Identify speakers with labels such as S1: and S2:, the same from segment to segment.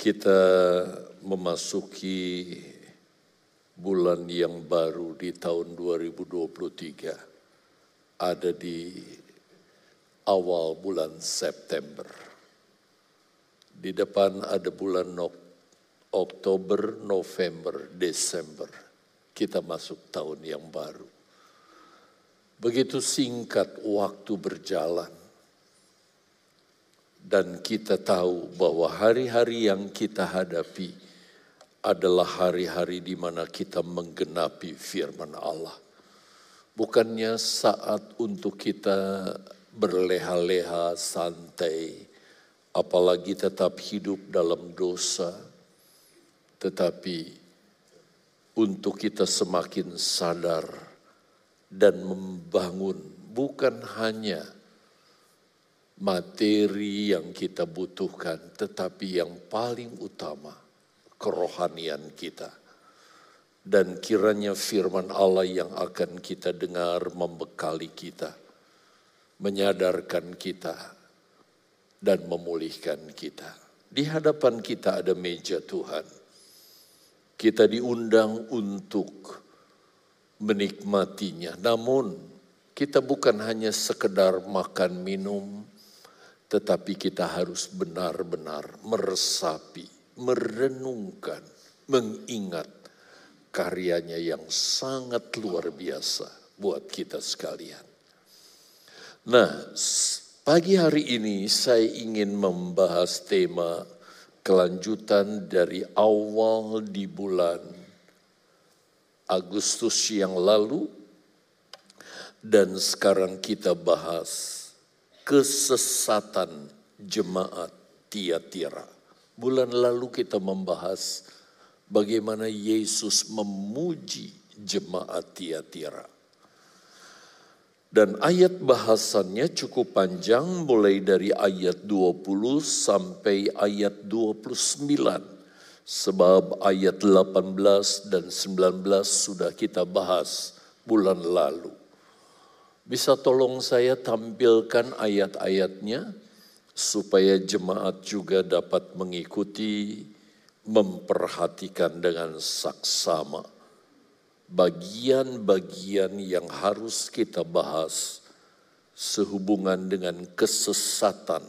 S1: Kita memasuki bulan yang baru di tahun 2023. Ada di awal bulan September. Di depan ada bulan Oktober, November, Desember. Kita masuk tahun yang baru. Begitu singkat waktu berjalan. Dan kita tahu bahwa hari-hari yang kita hadapi adalah hari-hari di mana kita menggenapi firman Allah. Bukannya saat untuk kita berleha-leha santai, apalagi tetap hidup dalam dosa, tetapi untuk kita semakin sadar dan membangun bukan hanya materi yang kita butuhkan, tetapi yang paling utama kerohanian kita. Dan kiranya firman Allah yang akan kita dengar membekali kita, menyadarkan kita, dan memulihkan kita. Di hadapan kita ada meja Tuhan. Kita diundang untuk menikmatinya. Namun kita bukan hanya sekedar makan minum, tetapi kita harus benar-benar meresapi, merenungkan, mengingat karyanya yang sangat luar biasa buat kita sekalian. Nah, pagi hari ini saya ingin membahas tema kelanjutan dari awal di bulan Agustus yang lalu dan sekarang kita bahas kesesatan jemaat Tiatira. Bulan lalu kita membahas bagaimana Yesus memuji jemaat Tiatira. Dan ayat bahasannya cukup panjang mulai dari ayat 20 sampai ayat 29 Sebab ayat 18 dan 19 sudah kita bahas bulan lalu. Bisa tolong saya tampilkan ayat-ayatnya supaya jemaat juga dapat mengikuti, memperhatikan dengan saksama bagian-bagian yang harus kita bahas sehubungan dengan kesesatan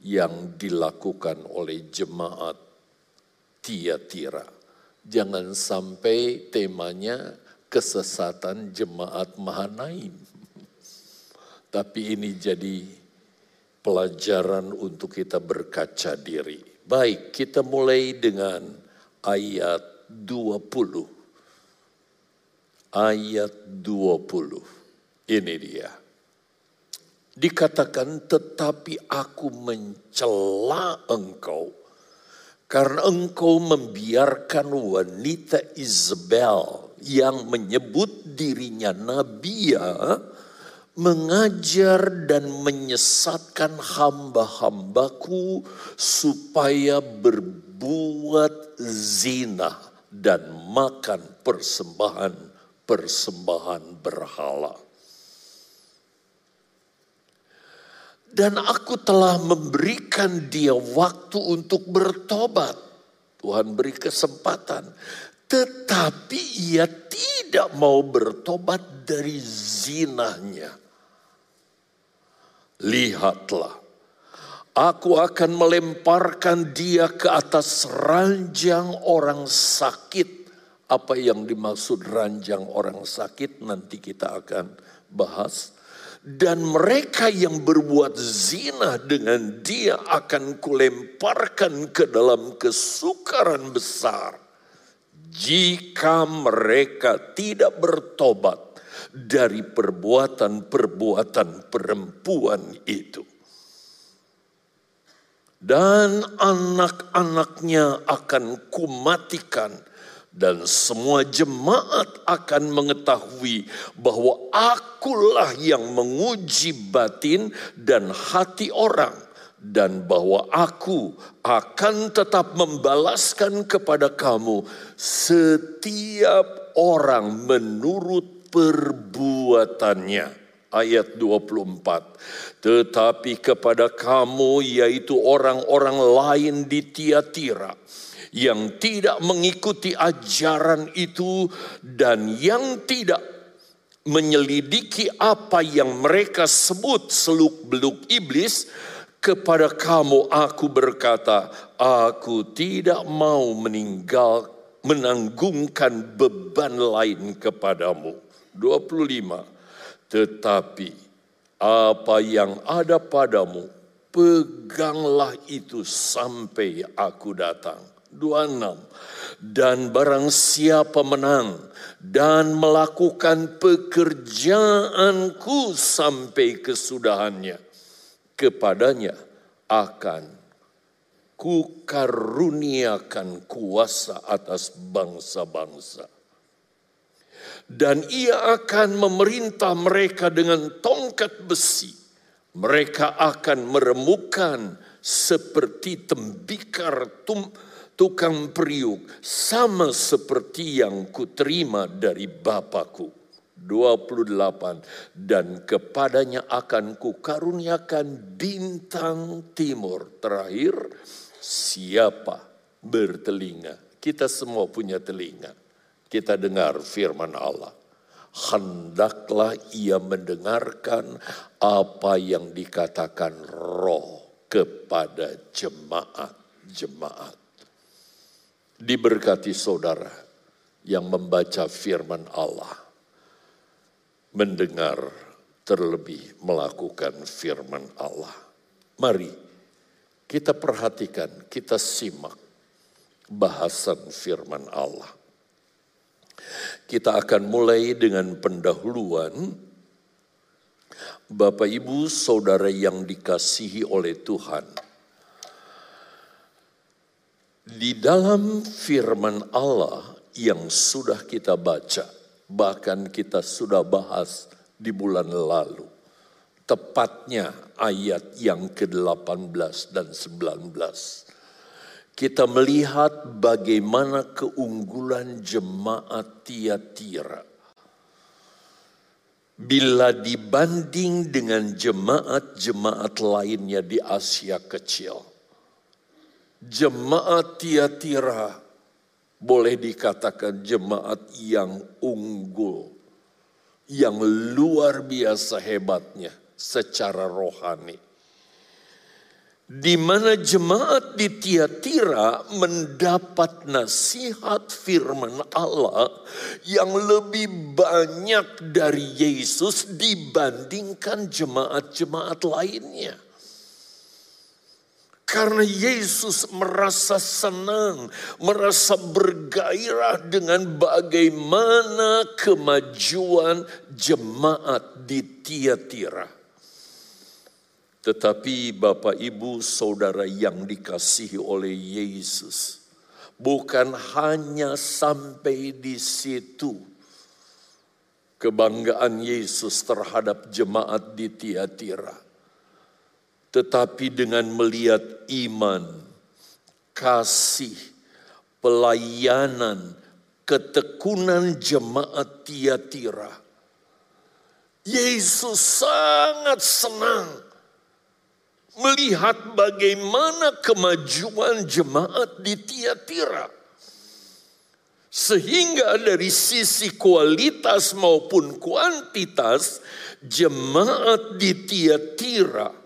S1: yang dilakukan oleh jemaat Tiatira. Jangan sampai temanya kesesatan jemaat Mahanaim. Tapi ini jadi pelajaran untuk kita berkaca diri. Baik, kita mulai dengan ayat 20. Ayat 20. Ini dia. Dikatakan tetapi aku mencela engkau karena engkau membiarkan wanita Isabel yang menyebut dirinya Nabia mengajar dan menyesatkan hamba-hambaku supaya berbuat zina dan makan persembahan-persembahan berhala. Dan aku telah memberikan dia waktu untuk bertobat. Tuhan beri kesempatan. Tetapi ia tidak mau bertobat dari zinahnya. Lihatlah, aku akan melemparkan dia ke atas ranjang orang sakit. Apa yang dimaksud ranjang orang sakit nanti kita akan bahas dan mereka yang berbuat zina dengan dia akan kulemparkan ke dalam kesukaran besar jika mereka tidak bertobat dari perbuatan-perbuatan perempuan itu. Dan anak-anaknya akan kumatikan dan semua jemaat akan mengetahui bahwa akulah yang menguji batin dan hati orang dan bahwa aku akan tetap membalaskan kepada kamu setiap orang menurut perbuatannya. ayat 24. Tetapi kepada kamu yaitu orang-orang lain di Tiatira yang tidak mengikuti ajaran itu dan yang tidak menyelidiki apa yang mereka sebut seluk-beluk iblis, kepada kamu aku berkata, aku tidak mau meninggal menanggungkan beban lain kepadamu. 25. Tetapi apa yang ada padamu, peganglah itu sampai aku datang. 26. Dan barang siapa menang dan melakukan pekerjaanku sampai kesudahannya, kepadanya akan kukaruniakan kuasa atas bangsa-bangsa dan ia akan memerintah mereka dengan tongkat besi. Mereka akan meremukan seperti tembikar tum, tukang periuk, sama seperti yang kuterima dari Bapakku. 28 dan kepadanya akan kukaruniakan bintang timur terakhir siapa bertelinga kita semua punya telinga kita dengar firman Allah. Hendaklah ia mendengarkan apa yang dikatakan roh kepada jemaat-jemaat. Diberkati saudara yang membaca firman Allah. Mendengar terlebih melakukan firman Allah. Mari kita perhatikan, kita simak bahasan firman Allah. Kita akan mulai dengan pendahuluan Bapak Ibu Saudara yang dikasihi oleh Tuhan. Di dalam firman Allah yang sudah kita baca, bahkan kita sudah bahas di bulan lalu. Tepatnya ayat yang ke-18 dan 19 kita melihat bagaimana keunggulan jemaat Tiatira. Bila dibanding dengan jemaat-jemaat lainnya di Asia Kecil. Jemaat Tiatira boleh dikatakan jemaat yang unggul. Yang luar biasa hebatnya secara rohani di mana jemaat di Tiatira mendapat nasihat firman Allah yang lebih banyak dari Yesus dibandingkan jemaat-jemaat lainnya. Karena Yesus merasa senang, merasa bergairah dengan bagaimana kemajuan jemaat di Tiatira. Tetapi Bapak Ibu Saudara yang dikasihi oleh Yesus, bukan hanya sampai di situ kebanggaan Yesus terhadap jemaat di Tiatira. Tetapi dengan melihat iman, kasih, pelayanan, ketekunan jemaat Tiatira. Yesus sangat senang melihat bagaimana kemajuan jemaat di Tiatira. Sehingga dari sisi kualitas maupun kuantitas jemaat di Tiatira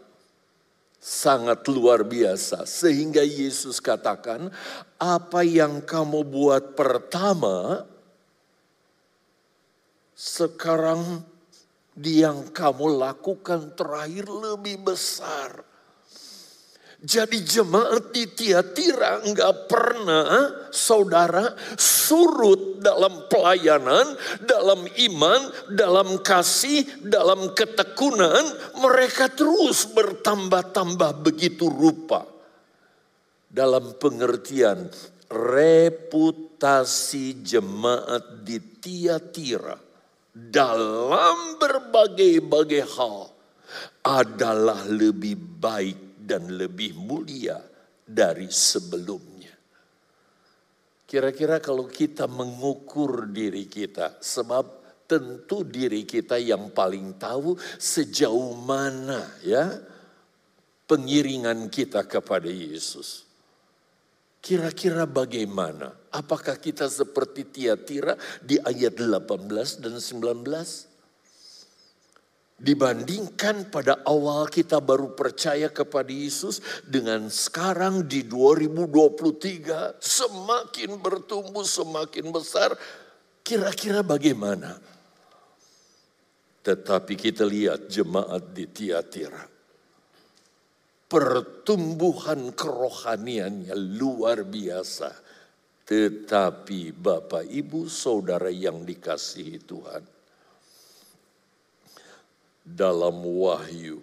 S1: sangat luar biasa. Sehingga Yesus katakan, apa yang kamu buat pertama, sekarang yang kamu lakukan terakhir lebih besar. Jadi jemaat di Tiatira enggak pernah saudara surut dalam pelayanan, dalam iman, dalam kasih, dalam ketekunan. Mereka terus bertambah-tambah begitu rupa. Dalam pengertian reputasi jemaat di Tiatira dalam berbagai-bagai hal adalah lebih baik dan lebih mulia dari sebelumnya. Kira-kira kalau kita mengukur diri kita, sebab tentu diri kita yang paling tahu sejauh mana ya pengiringan kita kepada Yesus. Kira-kira bagaimana? Apakah kita seperti Tiatira di ayat 18 dan 19? Dibandingkan pada awal kita baru percaya kepada Yesus dengan sekarang di 2023 semakin bertumbuh semakin besar. Kira-kira bagaimana? Tetapi kita lihat jemaat di Tiatira pertumbuhan kerohaniannya luar biasa. Tetapi Bapak Ibu Saudara yang dikasihi Tuhan. Dalam Wahyu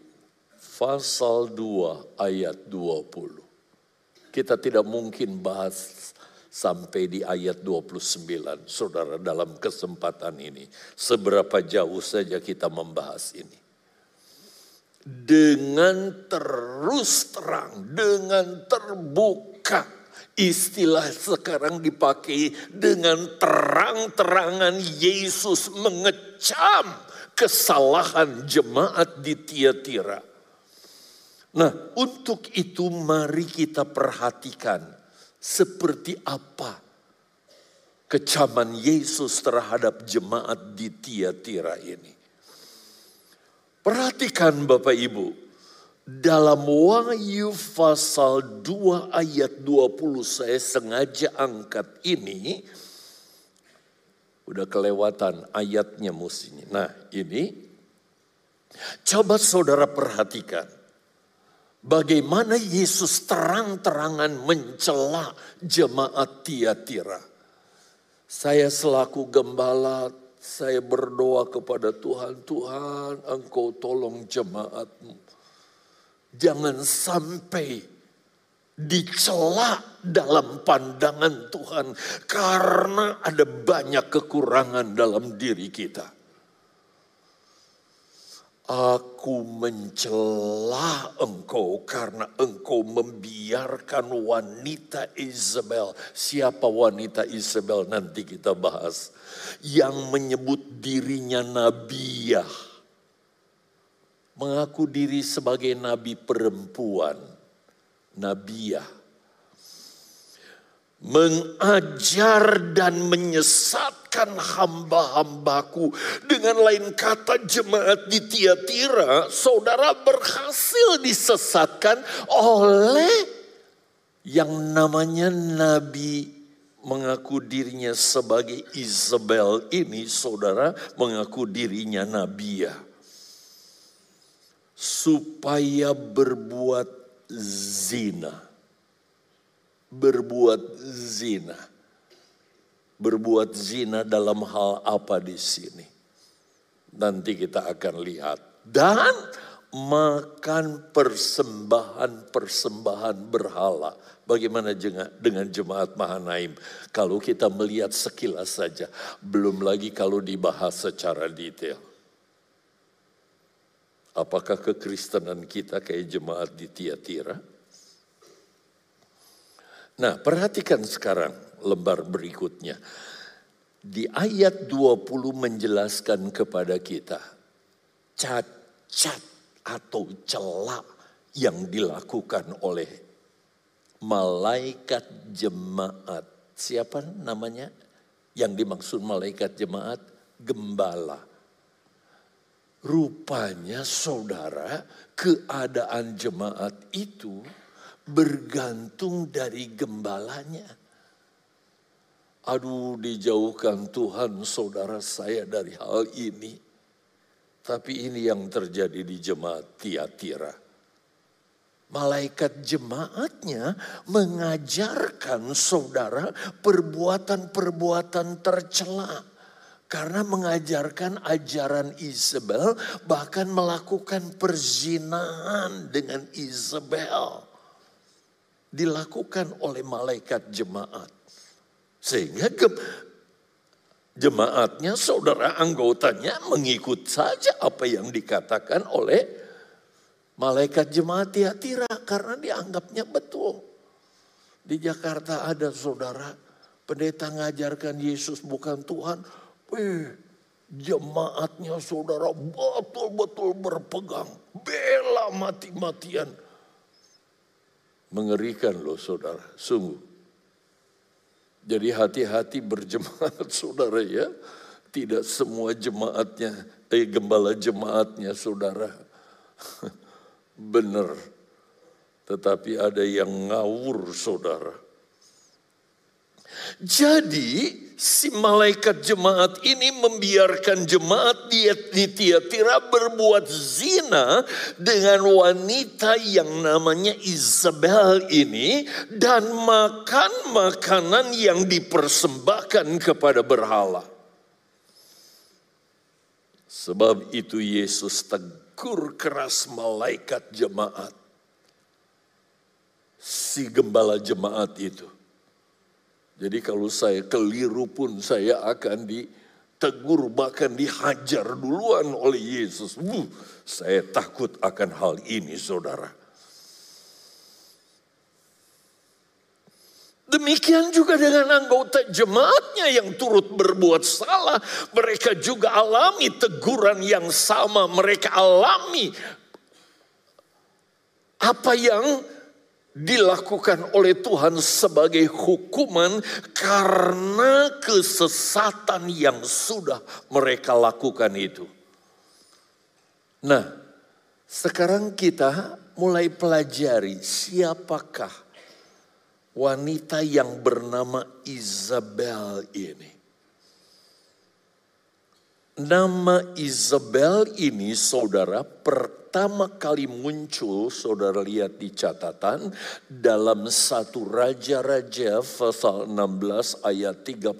S1: pasal 2 ayat 20. Kita tidak mungkin bahas sampai di ayat 29. Saudara dalam kesempatan ini. Seberapa jauh saja kita membahas ini dengan terus terang, dengan terbuka. Istilah sekarang dipakai dengan terang-terangan Yesus mengecam kesalahan jemaat di Tiatira. Nah, untuk itu mari kita perhatikan seperti apa kecaman Yesus terhadap jemaat di Tiatira ini. Perhatikan Bapak Ibu, dalam Wahyu pasal 2 ayat 20 saya sengaja angkat ini. Udah kelewatan ayatnya musinya. Nah ini, coba saudara perhatikan. Bagaimana Yesus terang-terangan mencela jemaat Tiatira. Saya selaku gembala saya berdoa kepada Tuhan, Tuhan engkau tolong jemaatmu. Jangan sampai dicela dalam pandangan Tuhan karena ada banyak kekurangan dalam diri kita. Aku mencela engkau karena engkau membiarkan wanita Isabel. Siapa wanita Isabel nanti kita bahas. Yang menyebut dirinya nabiah. Mengaku diri sebagai nabi perempuan. Nabiah mengajar dan menyesatkan hamba-hambaku. Dengan lain kata jemaat di Tiatira, saudara berhasil disesatkan oleh yang namanya Nabi mengaku dirinya sebagai Isabel ini, saudara mengaku dirinya Nabiya. Supaya berbuat zina berbuat zina. Berbuat zina dalam hal apa di sini? Nanti kita akan lihat. Dan makan persembahan-persembahan berhala. Bagaimana dengan jemaat Mahanaim? Kalau kita melihat sekilas saja, belum lagi kalau dibahas secara detail. Apakah kekristenan kita kayak jemaat di Tiatira? Nah, perhatikan sekarang lembar berikutnya. Di ayat 20 menjelaskan kepada kita cacat atau celak yang dilakukan oleh malaikat jemaat. Siapa namanya? Yang dimaksud malaikat jemaat gembala. Rupanya saudara, keadaan jemaat itu bergantung dari gembalanya. Aduh dijauhkan Tuhan saudara saya dari hal ini. Tapi ini yang terjadi di jemaat Tiatira. Malaikat jemaatnya mengajarkan saudara perbuatan-perbuatan tercela. Karena mengajarkan ajaran Isabel bahkan melakukan perzinahan dengan Isabel dilakukan oleh malaikat jemaat. Sehingga jemaatnya, saudara anggotanya mengikut saja apa yang dikatakan oleh malaikat jemaat Tiatira karena dianggapnya betul. Di Jakarta ada saudara pendeta ngajarkan Yesus bukan Tuhan. Wih, Jemaatnya saudara betul-betul berpegang. Bela mati-matian. Mengerikan loh saudara, sungguh. Jadi hati-hati berjemaat saudara ya. Tidak semua jemaatnya, eh gembala jemaatnya saudara. Benar. Tetapi ada yang ngawur saudara. Jadi si malaikat jemaat ini membiarkan jemaat di, Tiatira berbuat zina dengan wanita yang namanya Isabel ini dan makan makanan yang dipersembahkan kepada berhala. Sebab itu Yesus tegur keras malaikat jemaat. Si gembala jemaat itu. Jadi kalau saya keliru pun saya akan ditegur bahkan dihajar duluan oleh Yesus. Uh, saya takut akan hal ini saudara. Demikian juga dengan anggota jemaatnya yang turut berbuat salah. Mereka juga alami teguran yang sama. Mereka alami apa yang dilakukan oleh Tuhan sebagai hukuman karena kesesatan yang sudah mereka lakukan itu. Nah, sekarang kita mulai pelajari siapakah wanita yang bernama Isabel ini. Nama Isabel ini saudara pertama kali muncul saudara lihat di catatan dalam satu Raja-Raja pasal 16 ayat 31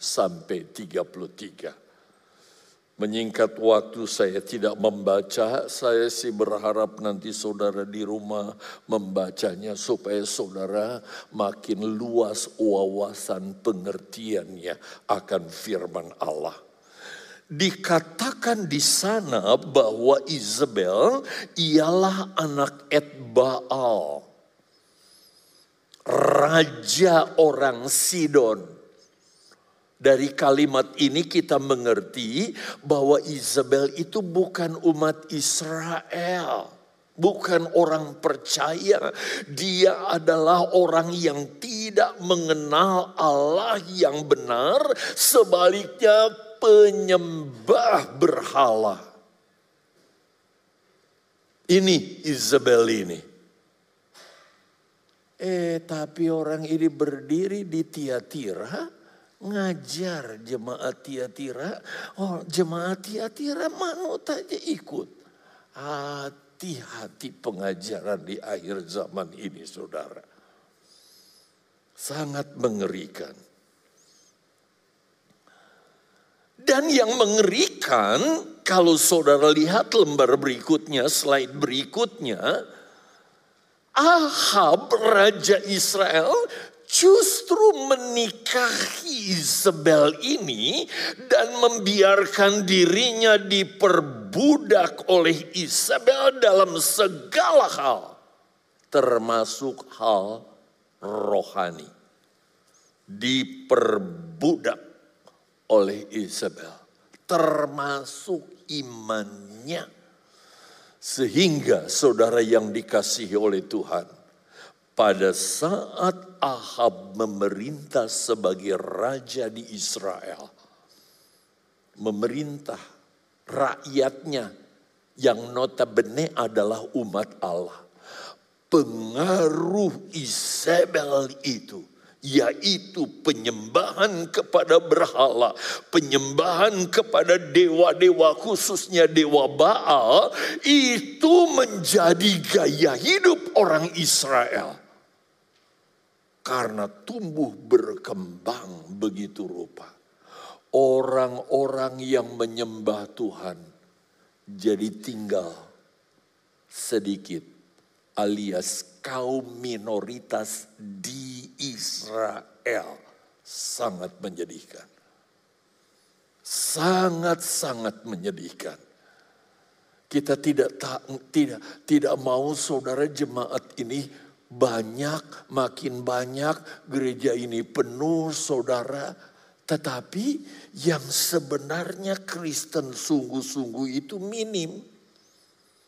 S1: sampai 33. Menyingkat waktu saya tidak membaca, saya sih berharap nanti saudara di rumah membacanya supaya saudara makin luas wawasan pengertiannya akan firman Allah. Dikatakan di sana bahwa Isabel ialah anak Etbaal, raja orang Sidon dari kalimat ini kita mengerti bahwa Isabel itu bukan umat Israel. Bukan orang percaya, dia adalah orang yang tidak mengenal Allah yang benar, sebaliknya penyembah berhala. Ini Isabel ini. Eh, tapi orang ini berdiri di Tiatira, ngajar jemaat Tiatira. Oh, jemaat Tiatira manut aja ikut. Hati-hati pengajaran di akhir zaman ini saudara. Sangat mengerikan. Dan yang mengerikan kalau saudara lihat lembar berikutnya, slide berikutnya. Ahab Raja Israel justru menikahi Isabel ini dan membiarkan dirinya diperbudak oleh Isabel dalam segala hal, termasuk hal rohani. Diperbudak oleh Isabel, termasuk imannya. Sehingga saudara yang dikasihi oleh Tuhan, pada saat Ahab memerintah sebagai raja di Israel, memerintah rakyatnya yang notabene adalah umat Allah. Pengaruh Isabel itu yaitu penyembahan kepada berhala, penyembahan kepada dewa-dewa khususnya dewa Baal itu menjadi gaya hidup orang Israel karena tumbuh berkembang begitu rupa. Orang-orang yang menyembah Tuhan jadi tinggal sedikit alias kaum minoritas di Israel sangat menyedihkan. Sangat-sangat menyedihkan. Kita tidak tidak tidak mau saudara jemaat ini banyak, makin banyak gereja ini penuh saudara. Tetapi yang sebenarnya Kristen sungguh-sungguh itu minim.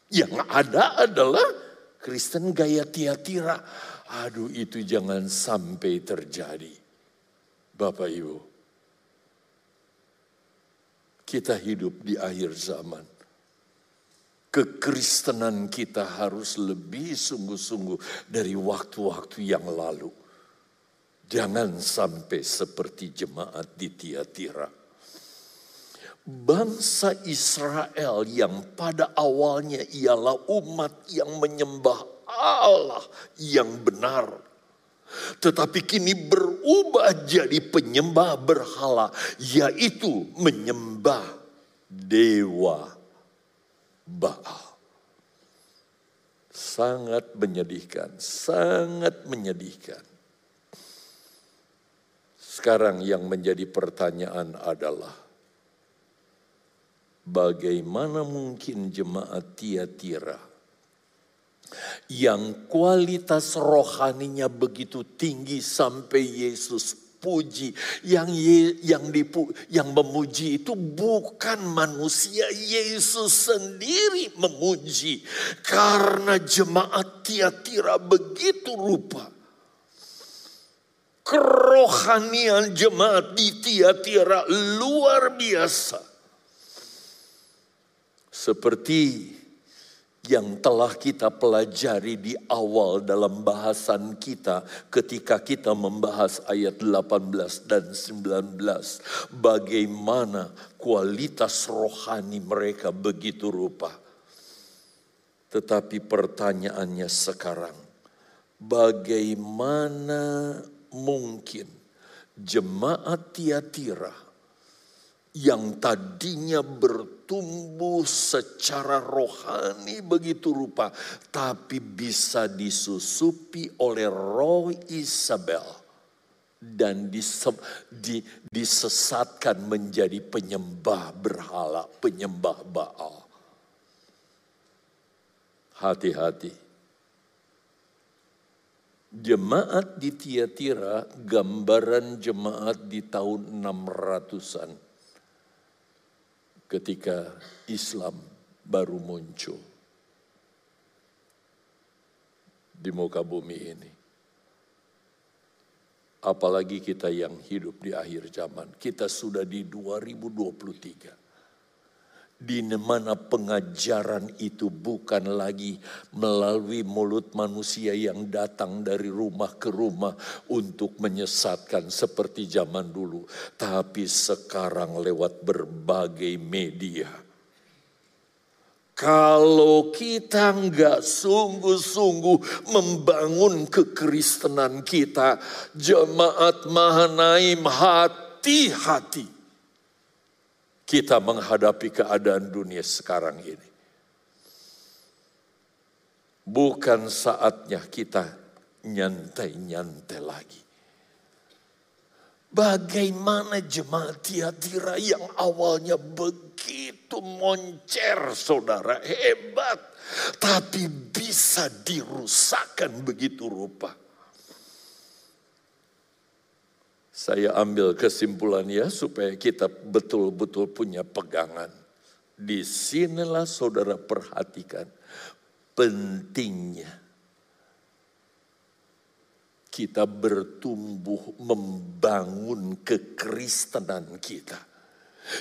S1: Yang ada adalah Kristen gaya tiatira. Aduh itu jangan sampai terjadi. Bapak Ibu. Kita hidup di akhir zaman. Kekristenan kita harus lebih sungguh-sungguh dari waktu-waktu yang lalu. Jangan sampai seperti jemaat di Tiatira. Bangsa Israel yang pada awalnya ialah umat yang menyembah Allah yang benar. Tetapi kini berubah jadi penyembah berhala, yaitu menyembah dewa Baal. Sangat menyedihkan, sangat menyedihkan. Sekarang yang menjadi pertanyaan adalah, bagaimana mungkin jemaat Tiatira yang kualitas rohaninya begitu tinggi sampai Yesus puji. Yang yang dipu, yang memuji itu bukan manusia. Yesus sendiri memuji. Karena jemaat Tiatira begitu rupa. Kerohanian jemaat di Tiatira luar biasa. Seperti yang telah kita pelajari di awal dalam bahasan kita ketika kita membahas ayat 18 dan 19 bagaimana kualitas rohani mereka begitu rupa? Tetapi pertanyaannya sekarang bagaimana mungkin jemaat Tiatira yang tadinya bertumbuh secara rohani begitu rupa, tapi bisa disusupi oleh roh Isabel dan disesatkan menjadi penyembah berhala, penyembah Baal. Hati-hati. Jemaat di Tiatira gambaran jemaat di tahun 600-an ketika Islam baru muncul di muka bumi ini. Apalagi kita yang hidup di akhir zaman. Kita sudah di 2023 di mana pengajaran itu bukan lagi melalui mulut manusia yang datang dari rumah ke rumah untuk menyesatkan seperti zaman dulu, tapi sekarang lewat berbagai media. Kalau kita nggak sungguh-sungguh membangun kekristenan kita, jemaat Mahanaim hati-hati kita menghadapi keadaan dunia sekarang ini. Bukan saatnya kita nyantai-nyantai lagi. Bagaimana jemaat Tiatira yang awalnya begitu moncer saudara, hebat. Tapi bisa dirusakkan begitu rupa. Saya ambil kesimpulannya supaya kita betul-betul punya pegangan. Di sinilah saudara perhatikan pentingnya kita bertumbuh membangun kekristenan kita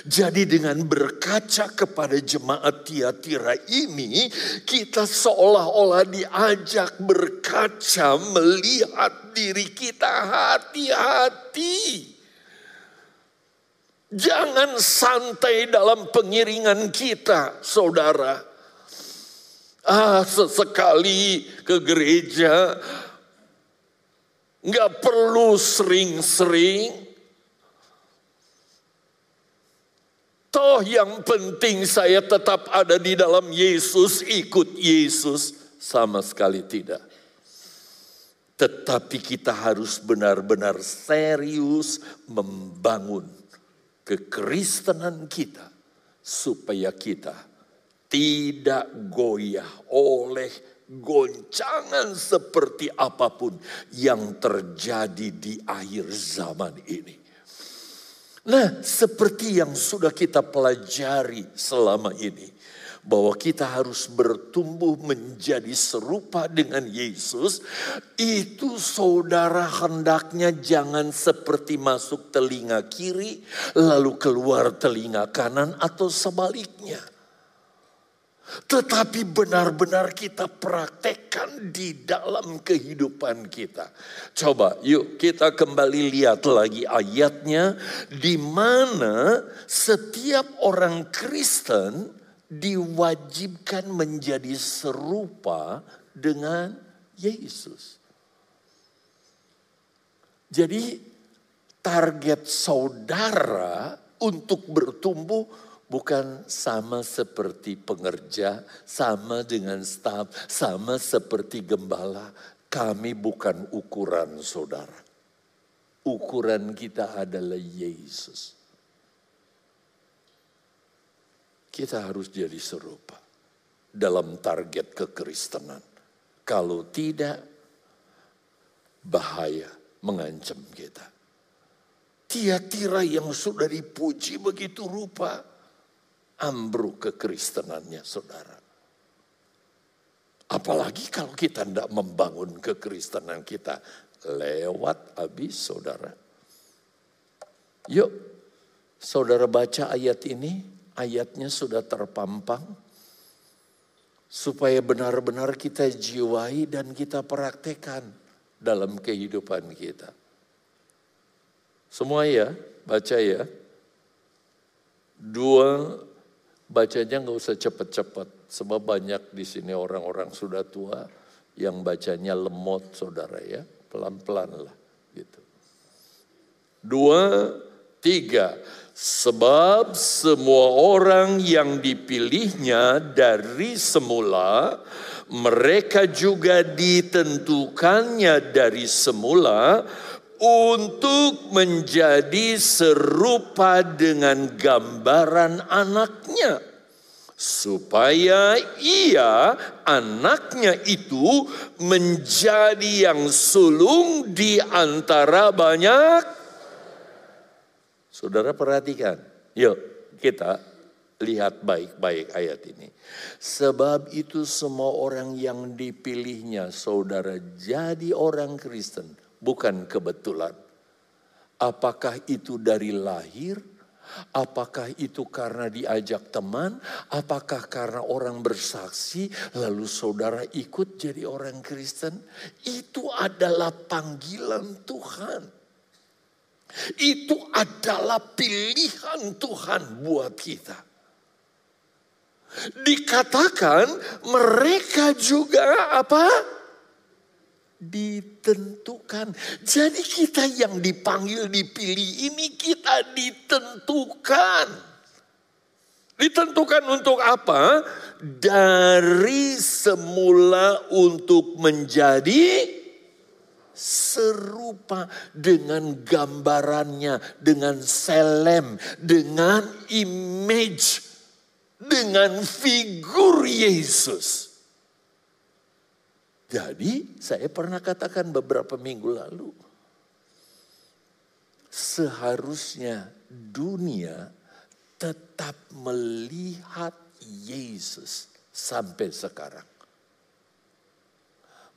S1: jadi dengan berkaca kepada jemaat Tiatira ini, kita seolah-olah diajak berkaca melihat diri kita hati-hati. Jangan santai dalam pengiringan kita, saudara. Ah, sesekali ke gereja, nggak perlu sering-sering Toh yang penting saya tetap ada di dalam Yesus, ikut Yesus. Sama sekali tidak. Tetapi kita harus benar-benar serius membangun kekristenan kita. Supaya kita tidak goyah oleh goncangan seperti apa pun yang terjadi di akhir zaman ini. Nah, seperti yang sudah kita pelajari selama ini, bahwa kita harus bertumbuh menjadi serupa dengan Yesus, itu saudara hendaknya jangan seperti masuk telinga kiri, lalu keluar telinga kanan, atau sebaliknya. Tetapi benar-benar kita praktekkan di dalam kehidupan kita. Coba yuk kita kembali lihat lagi ayatnya di mana setiap orang Kristen diwajibkan menjadi serupa dengan Yesus. Jadi target saudara untuk bertumbuh bukan sama seperti pengerja, sama dengan staf, sama seperti gembala. Kami bukan ukuran saudara. Ukuran kita adalah Yesus. Kita harus jadi serupa dalam target kekristenan. Kalau tidak, bahaya mengancam kita. Tiatira yang sudah dipuji begitu rupa, ambruk kekristenannya saudara. Apalagi kalau kita tidak membangun kekristenan kita lewat habis saudara. Yuk saudara baca ayat ini, ayatnya sudah terpampang. Supaya benar-benar kita jiwai dan kita praktekkan dalam kehidupan kita. Semua ya, baca ya. Dua Bacanya nggak usah cepat-cepat, sebab banyak di sini orang-orang sudah tua yang bacanya lemot, saudara ya, pelan-pelan lah, gitu. Dua, tiga, sebab semua orang yang dipilihnya dari semula, mereka juga ditentukannya dari semula untuk menjadi serupa dengan gambaran anaknya supaya ia anaknya itu menjadi yang sulung di antara banyak Saudara perhatikan. Yuk, kita lihat baik-baik ayat ini. Sebab itu semua orang yang dipilihnya saudara jadi orang Kristen bukan kebetulan. Apakah itu dari lahir? Apakah itu karena diajak teman? Apakah karena orang bersaksi lalu saudara ikut jadi orang Kristen? Itu adalah panggilan Tuhan. Itu adalah pilihan Tuhan buat kita. Dikatakan mereka juga apa? Ditentukan. Jadi kita yang dipanggil, dipilih ini kita ditentukan. Ditentukan untuk apa? Dari semula untuk menjadi serupa dengan gambarannya, dengan selem, dengan image, dengan figur Yesus. Jadi saya pernah katakan beberapa minggu lalu. Seharusnya dunia tetap melihat Yesus sampai sekarang.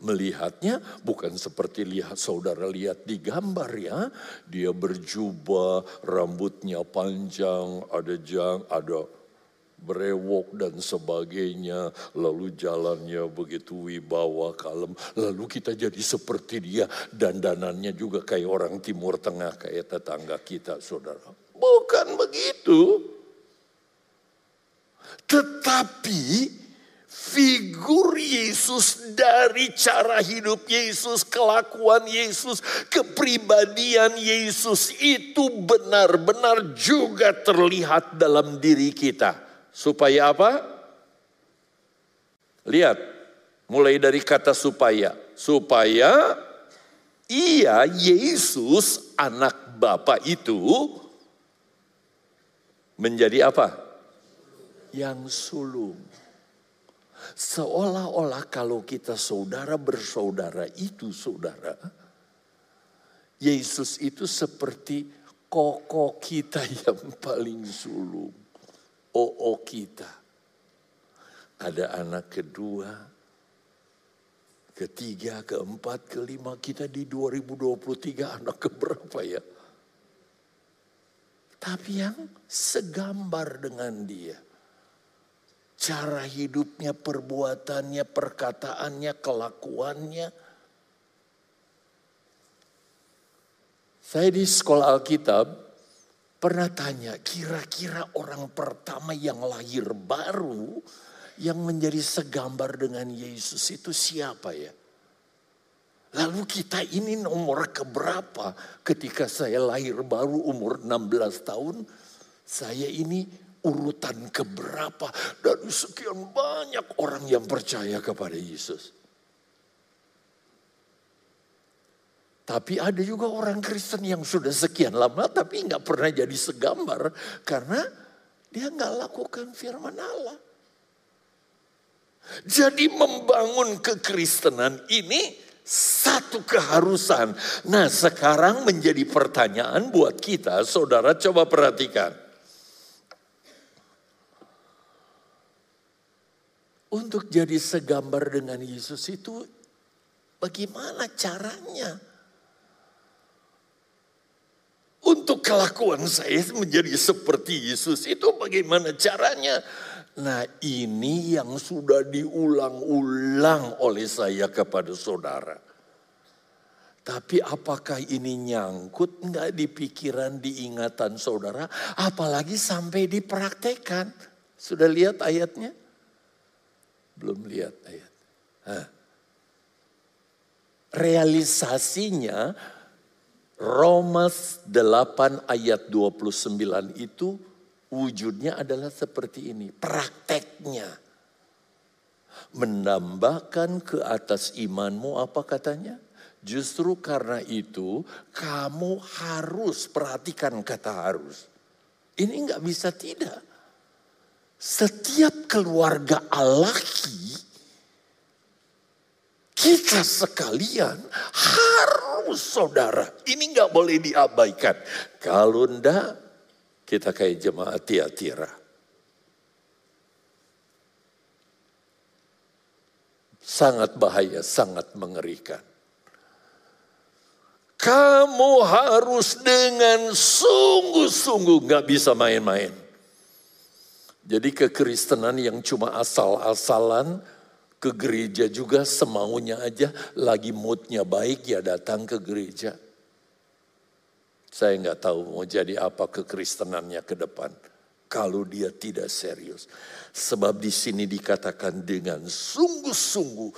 S1: Melihatnya bukan seperti lihat saudara lihat di gambar ya. Dia berjubah, rambutnya panjang, ada jang, ada berewok dan sebagainya. Lalu jalannya begitu wibawa kalem. Lalu kita jadi seperti dia. Dan danannya juga kayak orang timur tengah kayak tetangga kita saudara. Bukan begitu. Tetapi figur Yesus dari cara hidup Yesus, kelakuan Yesus, kepribadian Yesus itu benar-benar juga terlihat dalam diri kita. Supaya apa? Lihat, mulai dari kata supaya. Supaya ia Yesus anak Bapa itu menjadi apa? Yang sulung. Seolah-olah kalau kita saudara bersaudara itu saudara. Yesus itu seperti koko kita yang paling sulung. OO kita. Ada anak kedua, ketiga, keempat, kelima. Kita di 2023 anak keberapa ya? Tapi yang segambar dengan dia. Cara hidupnya, perbuatannya, perkataannya, kelakuannya Saya di sekolah Alkitab pernah tanya, kira-kira orang pertama yang lahir baru yang menjadi segambar dengan Yesus itu siapa ya? Lalu kita ini nomor keberapa ketika saya lahir baru umur 16 tahun. Saya ini urutan keberapa dari sekian banyak orang yang percaya kepada Yesus. Tapi ada juga orang Kristen yang sudah sekian lama tapi nggak pernah jadi segambar karena dia nggak lakukan firman Allah. Jadi membangun kekristenan ini satu keharusan. Nah sekarang menjadi pertanyaan buat kita, saudara coba perhatikan. Untuk jadi segambar dengan Yesus itu bagaimana caranya? Untuk kelakuan saya menjadi seperti Yesus itu bagaimana caranya? Nah ini yang sudah diulang-ulang oleh saya kepada saudara. Tapi apakah ini nyangkut nggak di pikiran, di ingatan saudara? Apalagi sampai dipraktekan. Sudah lihat ayatnya? Belum lihat ayat. Hah. Realisasinya Roma 8 ayat 29 itu wujudnya adalah seperti ini. Prakteknya. Menambahkan ke atas imanmu apa katanya? Justru karena itu kamu harus perhatikan kata harus. Ini nggak bisa tidak. Setiap keluarga alaki kita sekalian harus saudara. Ini nggak boleh diabaikan. Kalau enggak, kita kayak jemaat Tiatira. Sangat bahaya, sangat mengerikan. Kamu harus dengan sungguh-sungguh nggak bisa main-main. Jadi kekristenan yang cuma asal-asalan, ke gereja juga semaunya aja, lagi moodnya baik ya datang ke gereja. Saya nggak tahu mau jadi apa kekristenannya ke depan. Kalau dia tidak serius. Sebab di sini dikatakan dengan sungguh-sungguh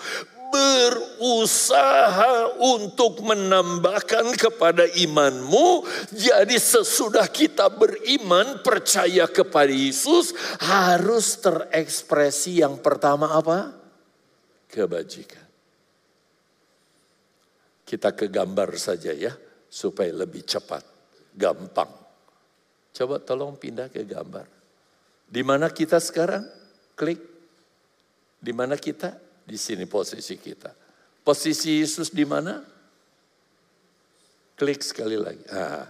S1: berusaha untuk menambahkan kepada imanmu. Jadi sesudah kita beriman, percaya kepada Yesus, harus terekspresi yang pertama apa? Kebajikan. Kita ke gambar saja ya, supaya lebih cepat, gampang. Coba tolong pindah ke gambar. Di mana kita sekarang? Klik. Di mana kita? Di sini posisi kita. Posisi Yesus di mana? Klik sekali lagi. Ah.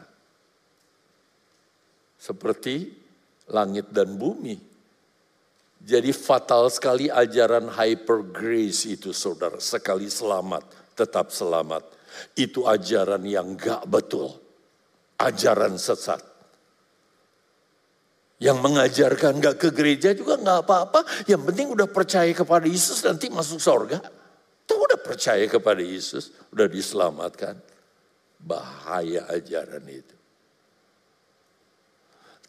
S1: Seperti langit dan bumi jadi fatal sekali ajaran hyper grace itu saudara. Sekali selamat, tetap selamat. Itu ajaran yang gak betul. Ajaran sesat. Yang mengajarkan gak ke gereja juga gak apa-apa. Yang penting udah percaya kepada Yesus nanti masuk surga. Tuh udah percaya kepada Yesus, udah diselamatkan. Bahaya ajaran itu.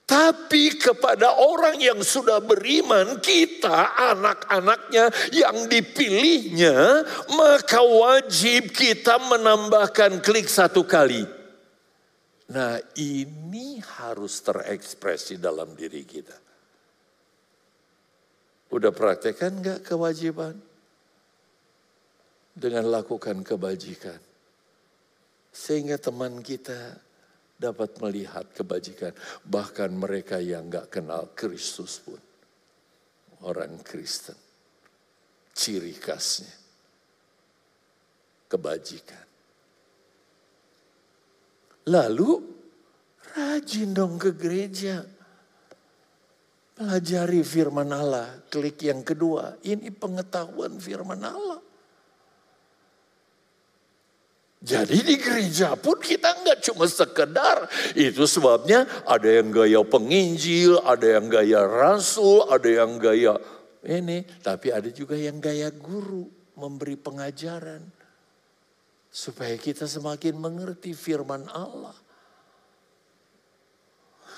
S1: Tapi kepada orang yang sudah beriman, kita anak-anaknya yang dipilihnya, maka wajib kita menambahkan klik satu kali. Nah ini harus terekspresi dalam diri kita. Udah praktekkan gak kewajiban? Dengan lakukan kebajikan. Sehingga teman kita dapat melihat kebajikan. Bahkan mereka yang gak kenal Kristus pun. Orang Kristen. Ciri khasnya. Kebajikan. Lalu Rajin dong ke gereja. Pelajari firman Allah. Klik yang kedua, ini pengetahuan firman Allah. Jadi di gereja pun kita nggak cuma sekedar. Itu sebabnya ada yang gaya penginjil, ada yang gaya rasul, ada yang gaya ini, tapi ada juga yang gaya guru memberi pengajaran. Supaya kita semakin mengerti firman Allah.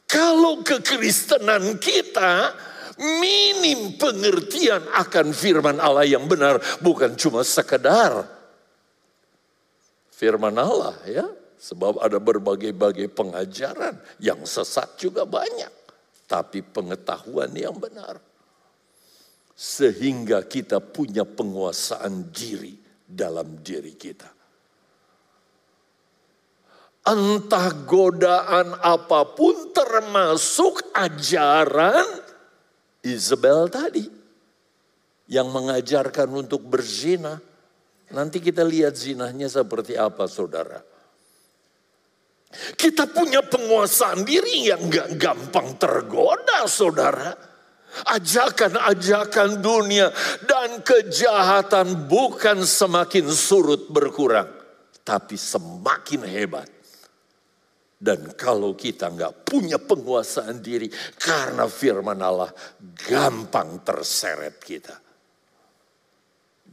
S1: Kalau kekristenan kita minim pengertian akan firman Allah yang benar, bukan cuma sekedar firman Allah ya. Sebab ada berbagai-bagai pengajaran yang sesat juga banyak. Tapi pengetahuan yang benar. Sehingga kita punya penguasaan diri dalam diri kita. Entah godaan apa pun termasuk ajaran Isabel tadi. Yang mengajarkan untuk berzina Nanti kita lihat zinahnya seperti apa saudara. Kita punya penguasaan diri yang gak gampang tergoda saudara. Ajakan-ajakan dunia dan kejahatan bukan semakin surut berkurang. Tapi semakin hebat. Dan kalau kita nggak punya penguasaan diri karena firman Allah gampang terseret kita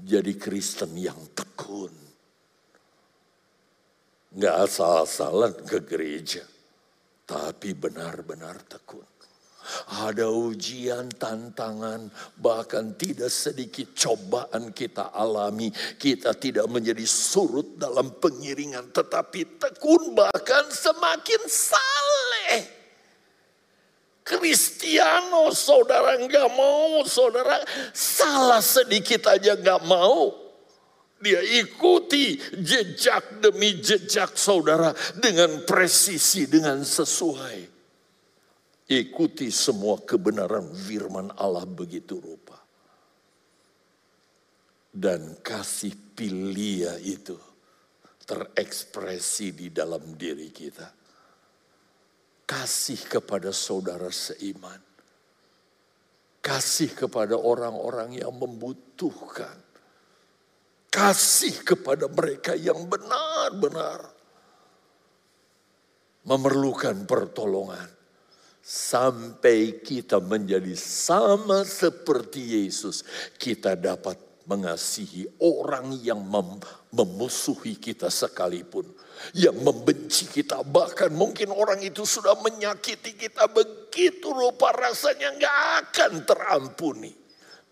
S1: jadi Kristen yang tekun. Nggak asal-asalan ke gereja, tapi benar-benar tekun. Ada ujian, tantangan, bahkan tidak sedikit cobaan kita alami. Kita tidak menjadi surut dalam pengiringan, tetapi tekun bahkan semakin saleh. Kristiano saudara nggak mau, saudara salah sedikit aja nggak mau. Dia ikuti jejak demi jejak saudara dengan presisi, dengan sesuai. Ikuti semua kebenaran firman Allah begitu rupa. Dan kasih pilia itu terekspresi di dalam diri kita kasih kepada saudara seiman. Kasih kepada orang-orang yang membutuhkan. Kasih kepada mereka yang benar-benar memerlukan pertolongan. Sampai kita menjadi sama seperti Yesus. Kita dapat mengasihi orang yang mem memusuhi kita sekalipun yang membenci kita. Bahkan mungkin orang itu sudah menyakiti kita begitu rupa rasanya nggak akan terampuni.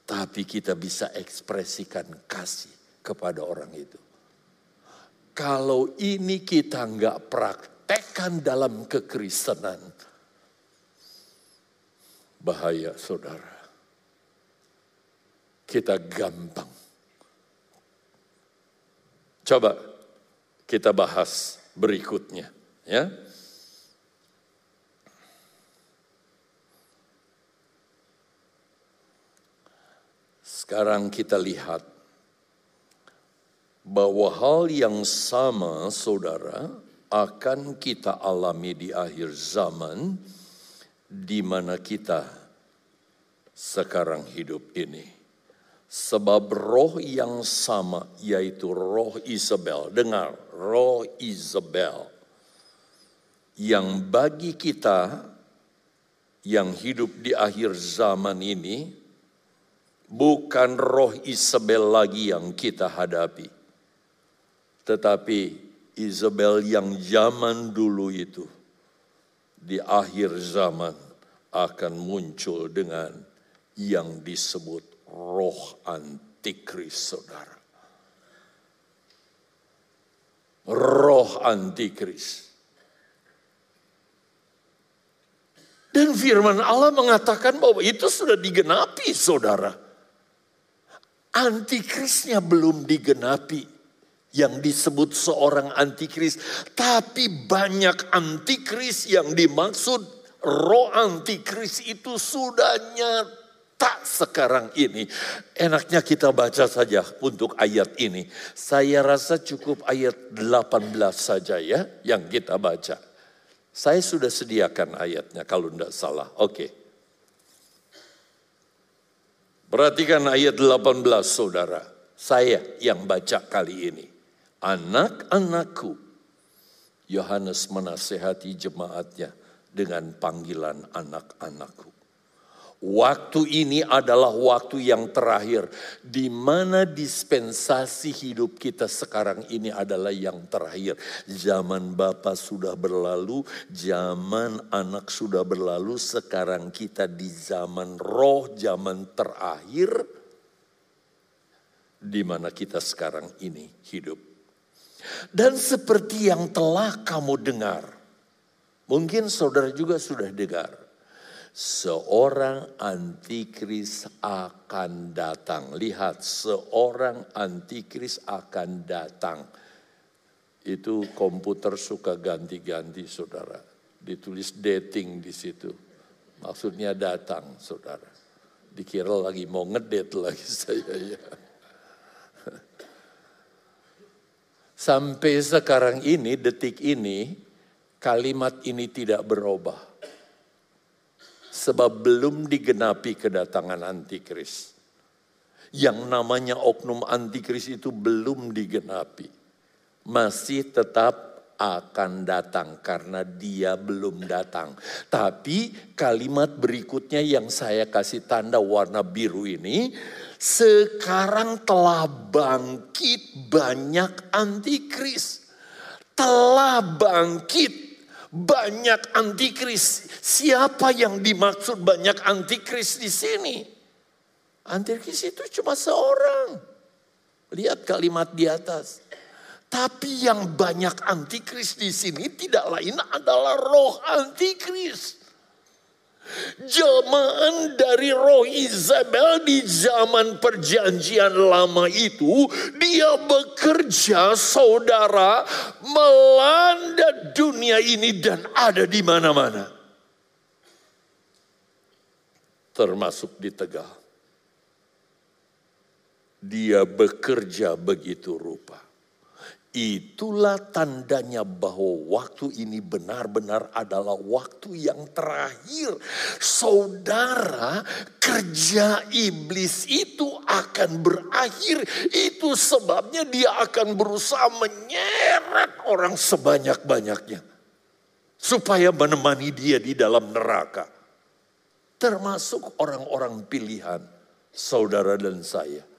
S1: Tapi kita bisa ekspresikan kasih kepada orang itu. Kalau ini kita nggak praktekkan dalam kekristenan, bahaya saudara. Kita gampang. Coba kita bahas berikutnya ya. Sekarang kita lihat bahwa hal yang sama saudara akan kita alami di akhir zaman di mana kita sekarang hidup ini. Sebab roh yang sama yaitu roh Isabel. Dengar, roh Isabel. Yang bagi kita yang hidup di akhir zaman ini bukan roh Isabel lagi yang kita hadapi. Tetapi Isabel yang zaman dulu itu di akhir zaman akan muncul dengan yang disebut roh antikris saudara. Roh antikris. Dan firman Allah mengatakan bahwa itu sudah digenapi saudara. Antikrisnya belum digenapi. Yang disebut seorang antikris. Tapi banyak antikris yang dimaksud roh antikris itu sudah nyata tak sekarang ini. Enaknya kita baca saja untuk ayat ini. Saya rasa cukup ayat 18 saja ya yang kita baca. Saya sudah sediakan ayatnya kalau tidak salah. Oke. Perhatikan ayat 18 saudara. Saya yang baca kali ini. Anak-anakku. Yohanes menasehati jemaatnya dengan panggilan anak-anakku. Waktu ini adalah waktu yang terakhir, di mana dispensasi hidup kita sekarang ini adalah yang terakhir. Zaman Bapa sudah berlalu, zaman anak sudah berlalu, sekarang kita di zaman roh, zaman terakhir, di mana kita sekarang ini hidup. Dan seperti yang telah kamu dengar, mungkin saudara juga sudah dengar seorang antikris akan datang. Lihat, seorang antikris akan datang. Itu komputer suka ganti-ganti, saudara. Ditulis dating di situ. Maksudnya datang, saudara. Dikira lagi mau ngedet lagi saya ya. Sampai sekarang ini, detik ini, kalimat ini tidak berubah sebab belum digenapi kedatangan antikris. Yang namanya oknum antikris itu belum digenapi. Masih tetap akan datang karena dia belum datang. Tapi kalimat berikutnya yang saya kasih tanda warna biru ini, sekarang telah bangkit banyak antikris. Telah bangkit banyak antikris. Siapa yang dimaksud banyak antikris di sini? Antikris itu cuma seorang. Lihat kalimat di atas. Tapi yang banyak antikris di sini tidak lain adalah roh antikris. Jelmaan dari roh Isabel di zaman perjanjian lama itu, dia bekerja saudara melanda dunia ini dan ada di mana-mana. Termasuk di Tegal. Dia bekerja begitu rupa. Itulah tandanya bahwa waktu ini benar-benar adalah waktu yang terakhir. Saudara, kerja iblis itu akan berakhir. Itu sebabnya dia akan berusaha menyeret orang sebanyak-banyaknya. Supaya menemani dia di dalam neraka. Termasuk orang-orang pilihan saudara dan saya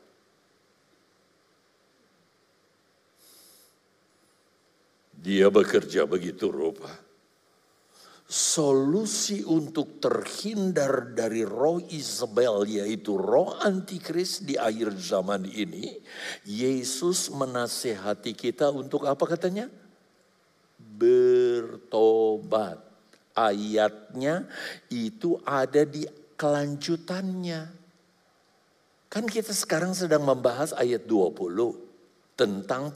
S1: Dia bekerja begitu rupa. Solusi untuk terhindar dari roh Isabel yaitu roh antikris di akhir zaman ini. Yesus menasehati kita untuk apa katanya? Bertobat. Ayatnya itu ada di kelanjutannya. Kan kita sekarang sedang membahas ayat 20 tentang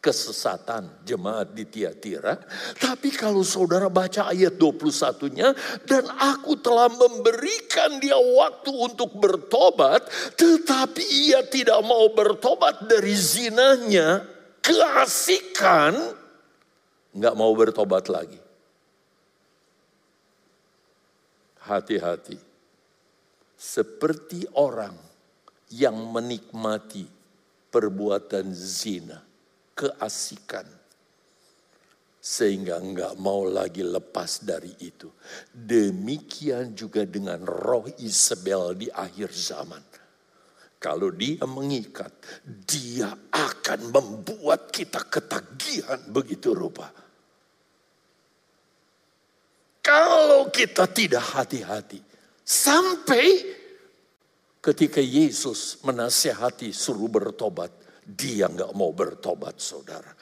S1: kesesatan jemaat di Tiatira. Tapi kalau saudara baca ayat 21-nya, dan aku telah memberikan dia waktu untuk bertobat, tetapi ia tidak mau bertobat dari zinanya, keasikan, nggak mau bertobat lagi. Hati-hati. Seperti orang yang menikmati perbuatan zina keasikan. Sehingga enggak mau lagi lepas dari itu. Demikian juga dengan roh Isabel di akhir zaman. Kalau dia mengikat, dia akan membuat kita ketagihan begitu rupa. Kalau kita tidak hati-hati, sampai ketika Yesus menasehati suruh bertobat, dia nggak mau bertobat saudara.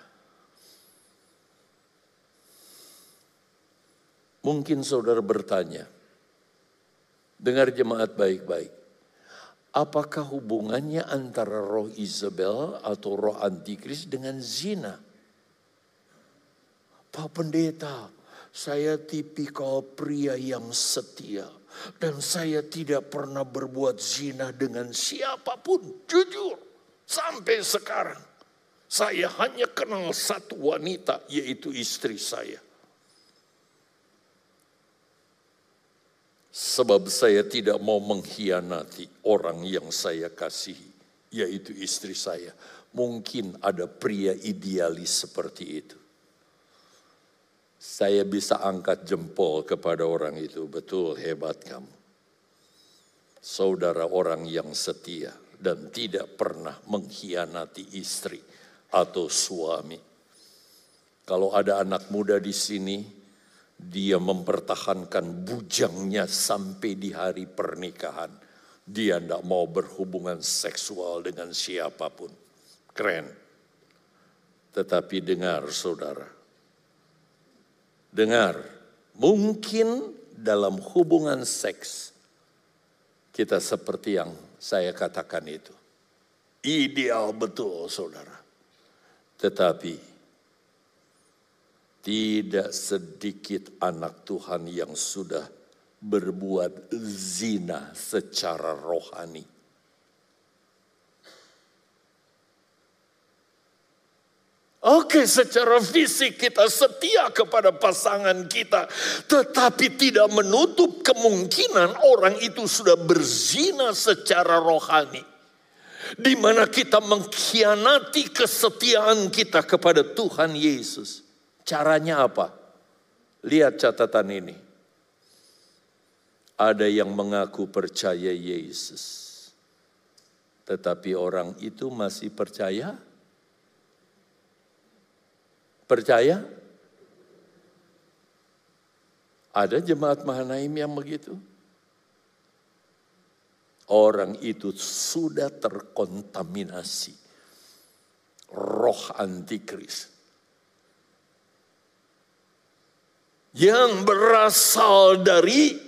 S1: Mungkin saudara bertanya, dengar jemaat baik-baik. Apakah hubungannya antara roh Isabel atau roh antikris dengan zina? Pak Pendeta, saya tipikal pria yang setia. Dan saya tidak pernah berbuat zina dengan siapa pun, jujur. Sampai sekarang saya hanya kenal satu wanita yaitu istri saya. Sebab saya tidak mau mengkhianati orang yang saya kasihi, yaitu istri saya. Mungkin ada pria idealis seperti itu. Saya bisa angkat jempol kepada orang itu, betul hebat kamu. Saudara orang yang setia dan tidak pernah mengkhianati istri atau suami. Kalau ada anak muda di sini, dia mempertahankan bujangnya sampai di hari pernikahan. Dia tidak mau berhubungan seksual dengan siapa pun. Keren. Tetapi dengar saudara. Dengar. Mungkin dalam hubungan seks. Kita seperti yang saya katakan itu. Ideal betul saudara. Tetapi tidak sedikit anak Tuhan yang sudah berbuat zina secara rohani. Oke, secara fisik kita setia kepada pasangan kita, tetapi tidak menutup kemungkinan orang itu sudah berzina secara rohani. Di mana kita mengkhianati kesetiaan kita kepada Tuhan Yesus. Caranya apa? Lihat catatan ini. Ada yang mengaku percaya Yesus. Tetapi orang itu masih percaya? Percaya? Ada jemaat Mahanaim yang begitu? Orang itu sudah terkontaminasi roh antikris yang berasal dari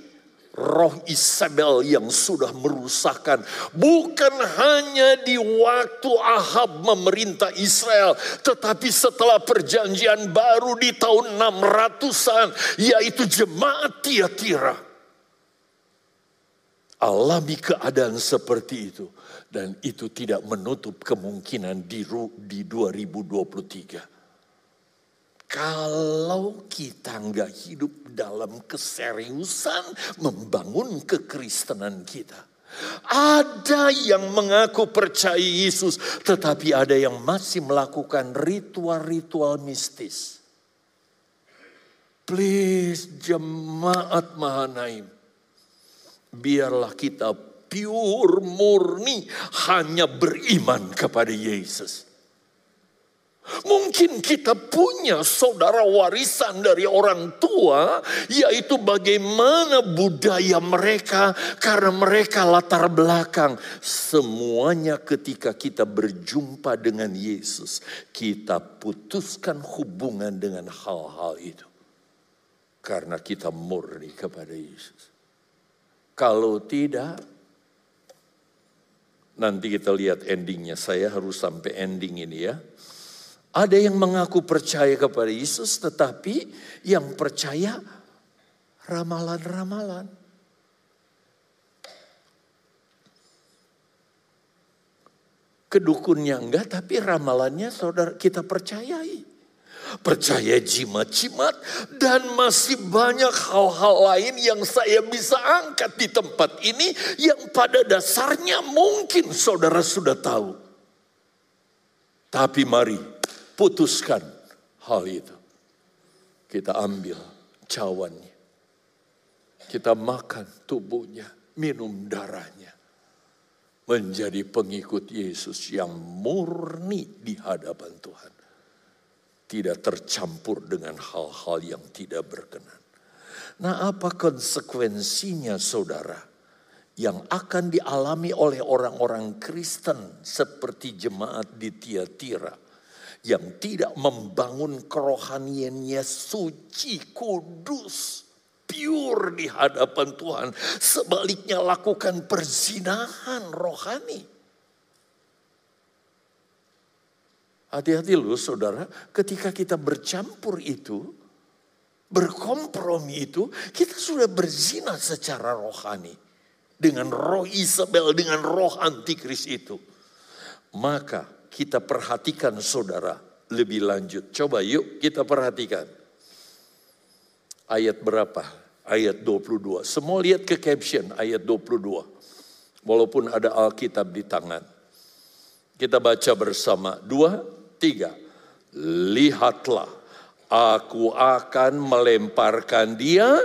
S1: roh Isabel yang sudah merusakkan. Bukan hanya di waktu Ahab memerintah Israel. Tetapi setelah perjanjian baru di tahun 600-an. Yaitu jemaat Tiatira. Alami keadaan seperti itu. Dan itu tidak menutup kemungkinan di, di 2023 kalau kita nggak hidup dalam keseriusan membangun kekristenan kita. Ada yang mengaku percaya Yesus, tetapi ada yang masih melakukan ritual-ritual mistis. Please jemaat Mahanaim, biarlah kita pure murni hanya beriman kepada Yesus. Mungkin kita punya saudara warisan dari orang tua, yaitu bagaimana budaya mereka, karena mereka latar belakang. Semuanya ketika kita berjumpa dengan Yesus, kita putuskan hubungan dengan hal-hal itu. Karena kita murni kepada Yesus. Kalau tidak, nanti kita lihat endingnya. Saya harus sampai ending ini ya. Ada yang mengaku percaya kepada Yesus, tetapi yang percaya ramalan-ramalan. Kedukunnya enggak, tapi ramalannya saudara kita percayai. Percaya jimat-jimat dan masih banyak hal-hal lain yang saya bisa angkat di tempat ini yang pada dasarnya mungkin saudara sudah tahu. Tapi mari putuskan hal itu. Kita ambil cawannya. Kita makan tubuhnya, minum darahnya. Menjadi pengikut Yesus yang murni di hadapan Tuhan. Tidak tercampur dengan hal-hal yang tidak berkenan. Nah apa konsekuensinya saudara? Yang akan dialami oleh orang-orang Kristen seperti jemaat di Tiatira yang tidak membangun kerohaniannya suci, kudus, pure di hadapan Tuhan. Sebaliknya lakukan perzinahan rohani. Hati-hati loh saudara, ketika kita bercampur itu, berkompromi itu, kita sudah berzina secara rohani. Dengan roh Isabel, dengan roh antikris itu. Maka kita perhatikan saudara lebih lanjut. Coba yuk kita perhatikan. Ayat berapa? ayat 22. Semua lihat ke caption ayat 22. Walaupun ada Alkitab di tangan. Kita baca bersama. Dua, tiga. Lihatlah, aku akan melemparkan dia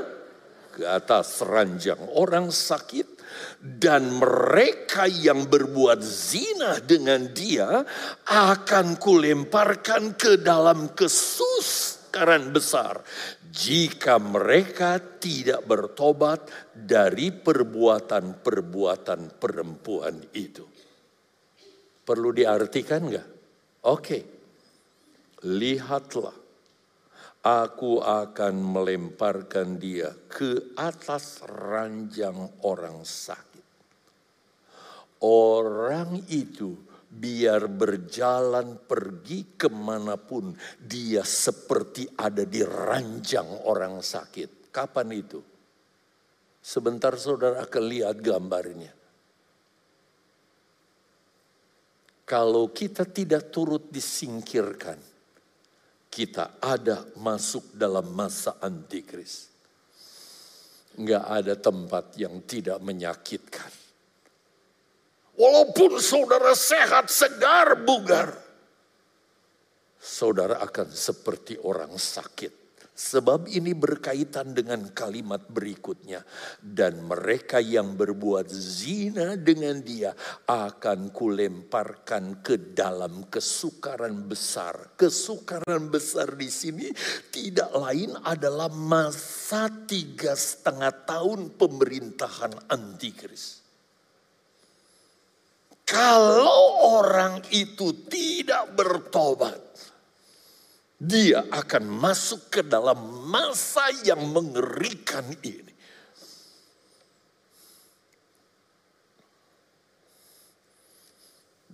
S1: ke atas ranjang orang sakit dan mereka yang berbuat zina dengan dia akan kulemparkan ke dalam kesuskaran besar jika mereka tidak bertobat dari perbuatan-perbuatan perempuan itu. Perlu diartikan enggak? Oke. Lihatlah aku akan melemparkan dia ke atas ranjang orang sakit. Orang itu biar berjalan pergi ke mana pun dia seperti ada di ranjang orang sakit. Kapan itu? Sebentar saudara akan lihat gambarnya. Kalau kita tidak turut disingkirkan, kita ada masuk dalam masa antikris. Enggak ada tempat yang tidak menyakitkan Walaupun saudara sehat, segar, bugar. Saudara akan seperti orang sakit. Sebab ini berkaitan dengan kalimat berikutnya. Dan mereka yang berbuat zina dengan dia akan kulemparkan ke dalam kesukaran besar. Kesukaran besar di sini tidak lain adalah masa tiga setengah tahun pemerintahan antikris. Kalau orang itu tidak bertobat, dia akan masuk ke dalam masa yang mengerikan ini.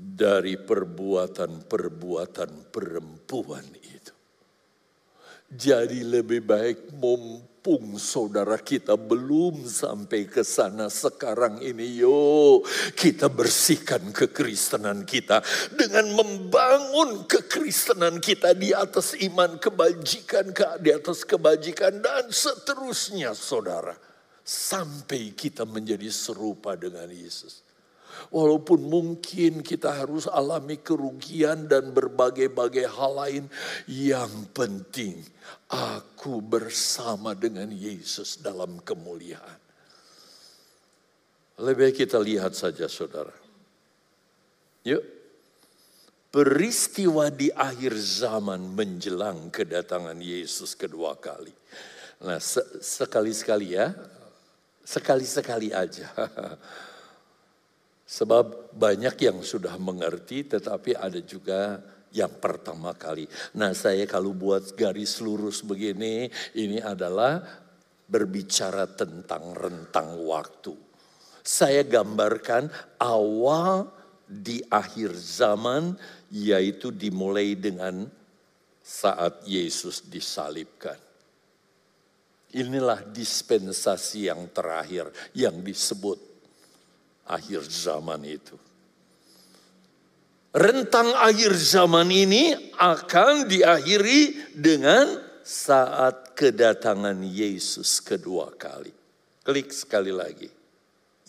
S1: Dari perbuatan-perbuatan perempuan itu. Jadi lebih baik mem mumpung saudara kita belum sampai ke sana sekarang ini yo kita bersihkan kekristenan kita dengan membangun kekristenan kita di atas iman kebajikan di atas kebajikan dan seterusnya saudara. Sampai kita menjadi serupa dengan Yesus Walaupun mungkin kita harus alami kerugian dan berbagai-bagai hal lain, yang penting aku bersama dengan Yesus dalam kemuliaan. Lebih baik kita lihat saja saudara. Yuk. Peristiwa di akhir zaman menjelang kedatangan Yesus kedua kali. Nah sekali-sekali ya, sekali-sekali aja. Sebab banyak yang sudah mengerti tetapi ada juga yang pertama kali. Nah saya kalau buat garis lurus begini, ini adalah berbicara tentang rentang waktu. Saya gambarkan awal di akhir zaman yaitu dimulai dengan saat Yesus disalibkan. Inilah dispensasi yang terakhir yang disebut akhir zaman itu. Rentang akhir zaman ini akan diakhiri dengan saat kedatangan Yesus kedua kali. Klik sekali lagi.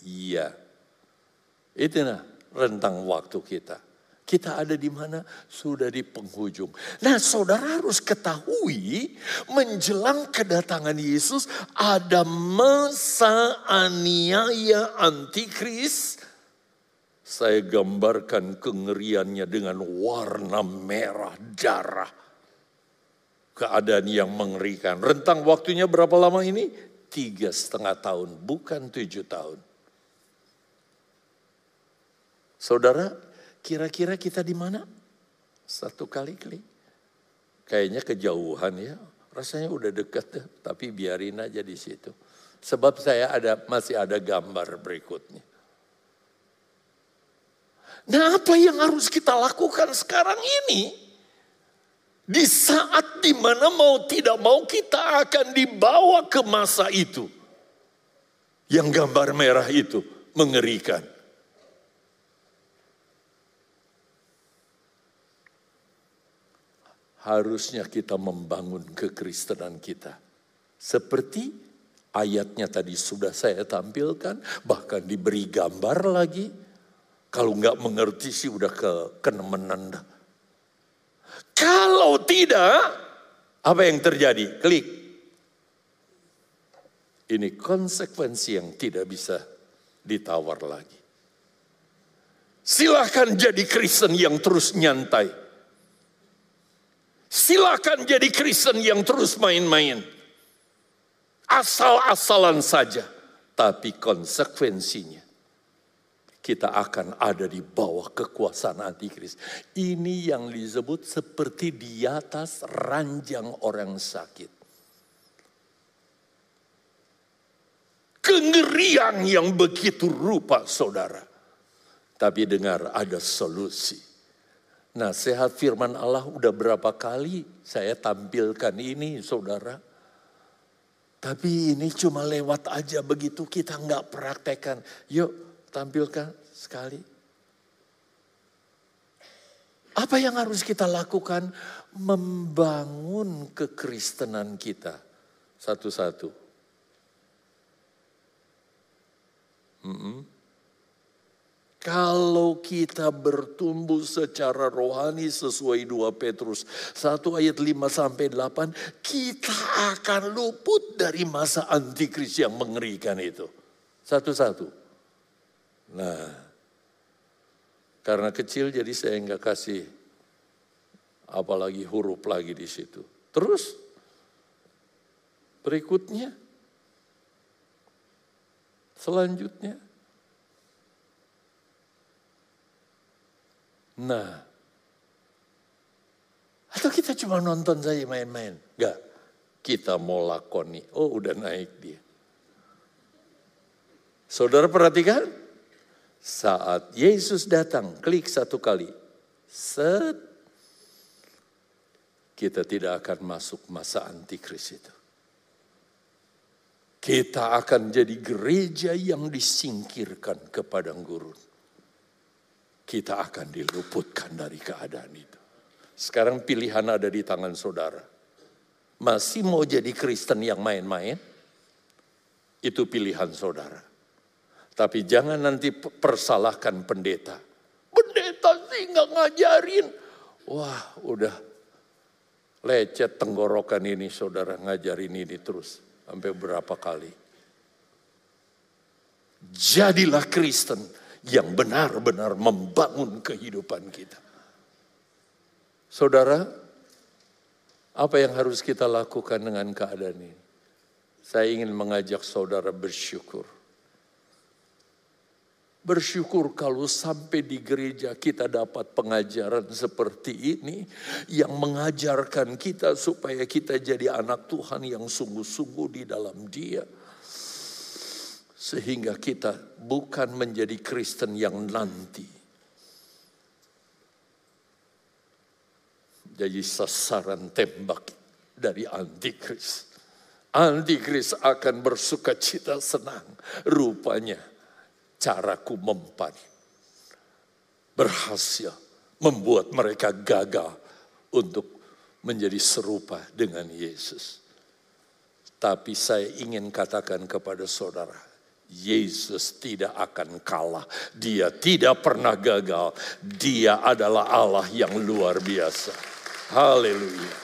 S1: Iya. Itu nah rentang waktu kita. Kita ada di mana? Sudah di penghujung. Nah saudara harus ketahui menjelang kedatangan Yesus ada masa aniaya antikris. Saya gambarkan kengeriannya dengan warna merah darah. Keadaan yang mengerikan. Rentang waktunya berapa lama ini? Tiga setengah tahun, bukan tujuh tahun. Saudara, Kira-kira kita di mana? Satu kali klik. Kayaknya kejauhan ya. Rasanya udah dekat deh, tapi biarin aja di situ. Sebab saya ada masih ada gambar berikutnya. Nah apa yang harus kita lakukan sekarang ini? Di saat di mana mau tidak mau kita akan dibawa ke masa itu. Yang gambar merah itu mengerikan. Harusnya kita membangun kekristenan kita. Seperti Ayatnya tadi sudah saya tampilkan, bahkan diberi gambar lagi. Kalau nggak mengerti sih udah ke kenemenan. Kalau tidak, apa yang terjadi? Klik. Ini konsekuensi yang tidak bisa ditawar lagi. Silahkan jadi Kristen yang terus nyantai. Silahkan jadi Kristen yang terus main-main asal-asalan saja. Tapi konsekuensinya kita akan ada di bawah kekuasaan antikris. Ini yang disebut seperti di atas ranjang orang sakit. Kengerian yang begitu rupa saudara. Tapi dengar ada solusi. Nah sehat firman Allah udah berapa kali saya tampilkan ini saudara tapi ini cuma lewat aja begitu kita nggak praktekkan. Yuk tampilkan sekali. Apa yang harus kita lakukan? Membangun kekristenan kita. Satu-satu. Mm -mm. Kalau kita bertumbuh secara rohani sesuai 2 Petrus 1 ayat 5 sampai 8, kita akan luput dari masa antikris yang mengerikan itu. Satu-satu. Nah, karena kecil jadi saya nggak kasih apalagi huruf lagi di situ. Terus berikutnya selanjutnya Nah, atau kita cuma nonton saja main-main? Enggak, kita mau lakoni. Oh udah naik dia. Saudara perhatikan, saat Yesus datang, klik satu kali. Set, kita tidak akan masuk masa antikris itu. Kita akan jadi gereja yang disingkirkan ke padang gurun kita akan diluputkan dari keadaan itu. Sekarang pilihan ada di tangan saudara. Masih mau jadi Kristen yang main-main? Itu pilihan saudara. Tapi jangan nanti persalahkan pendeta. Pendeta sih nggak ngajarin. Wah udah lecet tenggorokan ini saudara ngajarin ini terus. Sampai berapa kali. Jadilah Kristen yang benar-benar membangun kehidupan kita. Saudara, apa yang harus kita lakukan dengan keadaan ini? Saya ingin mengajak saudara bersyukur. Bersyukur kalau sampai di gereja kita dapat pengajaran seperti ini yang mengajarkan kita supaya kita jadi anak Tuhan yang sungguh-sungguh di dalam Dia sehingga kita bukan menjadi Kristen yang nanti. Jadi sasaran tembak dari antikris. Antikris akan bersuka cita senang. Rupanya caraku mempan. Berhasil membuat mereka gagal untuk menjadi serupa dengan Yesus. Tapi saya ingin katakan kepada saudara, Yesus tidak akan kalah. Dia tidak pernah gagal. Dia adalah Allah yang luar biasa. Haleluya.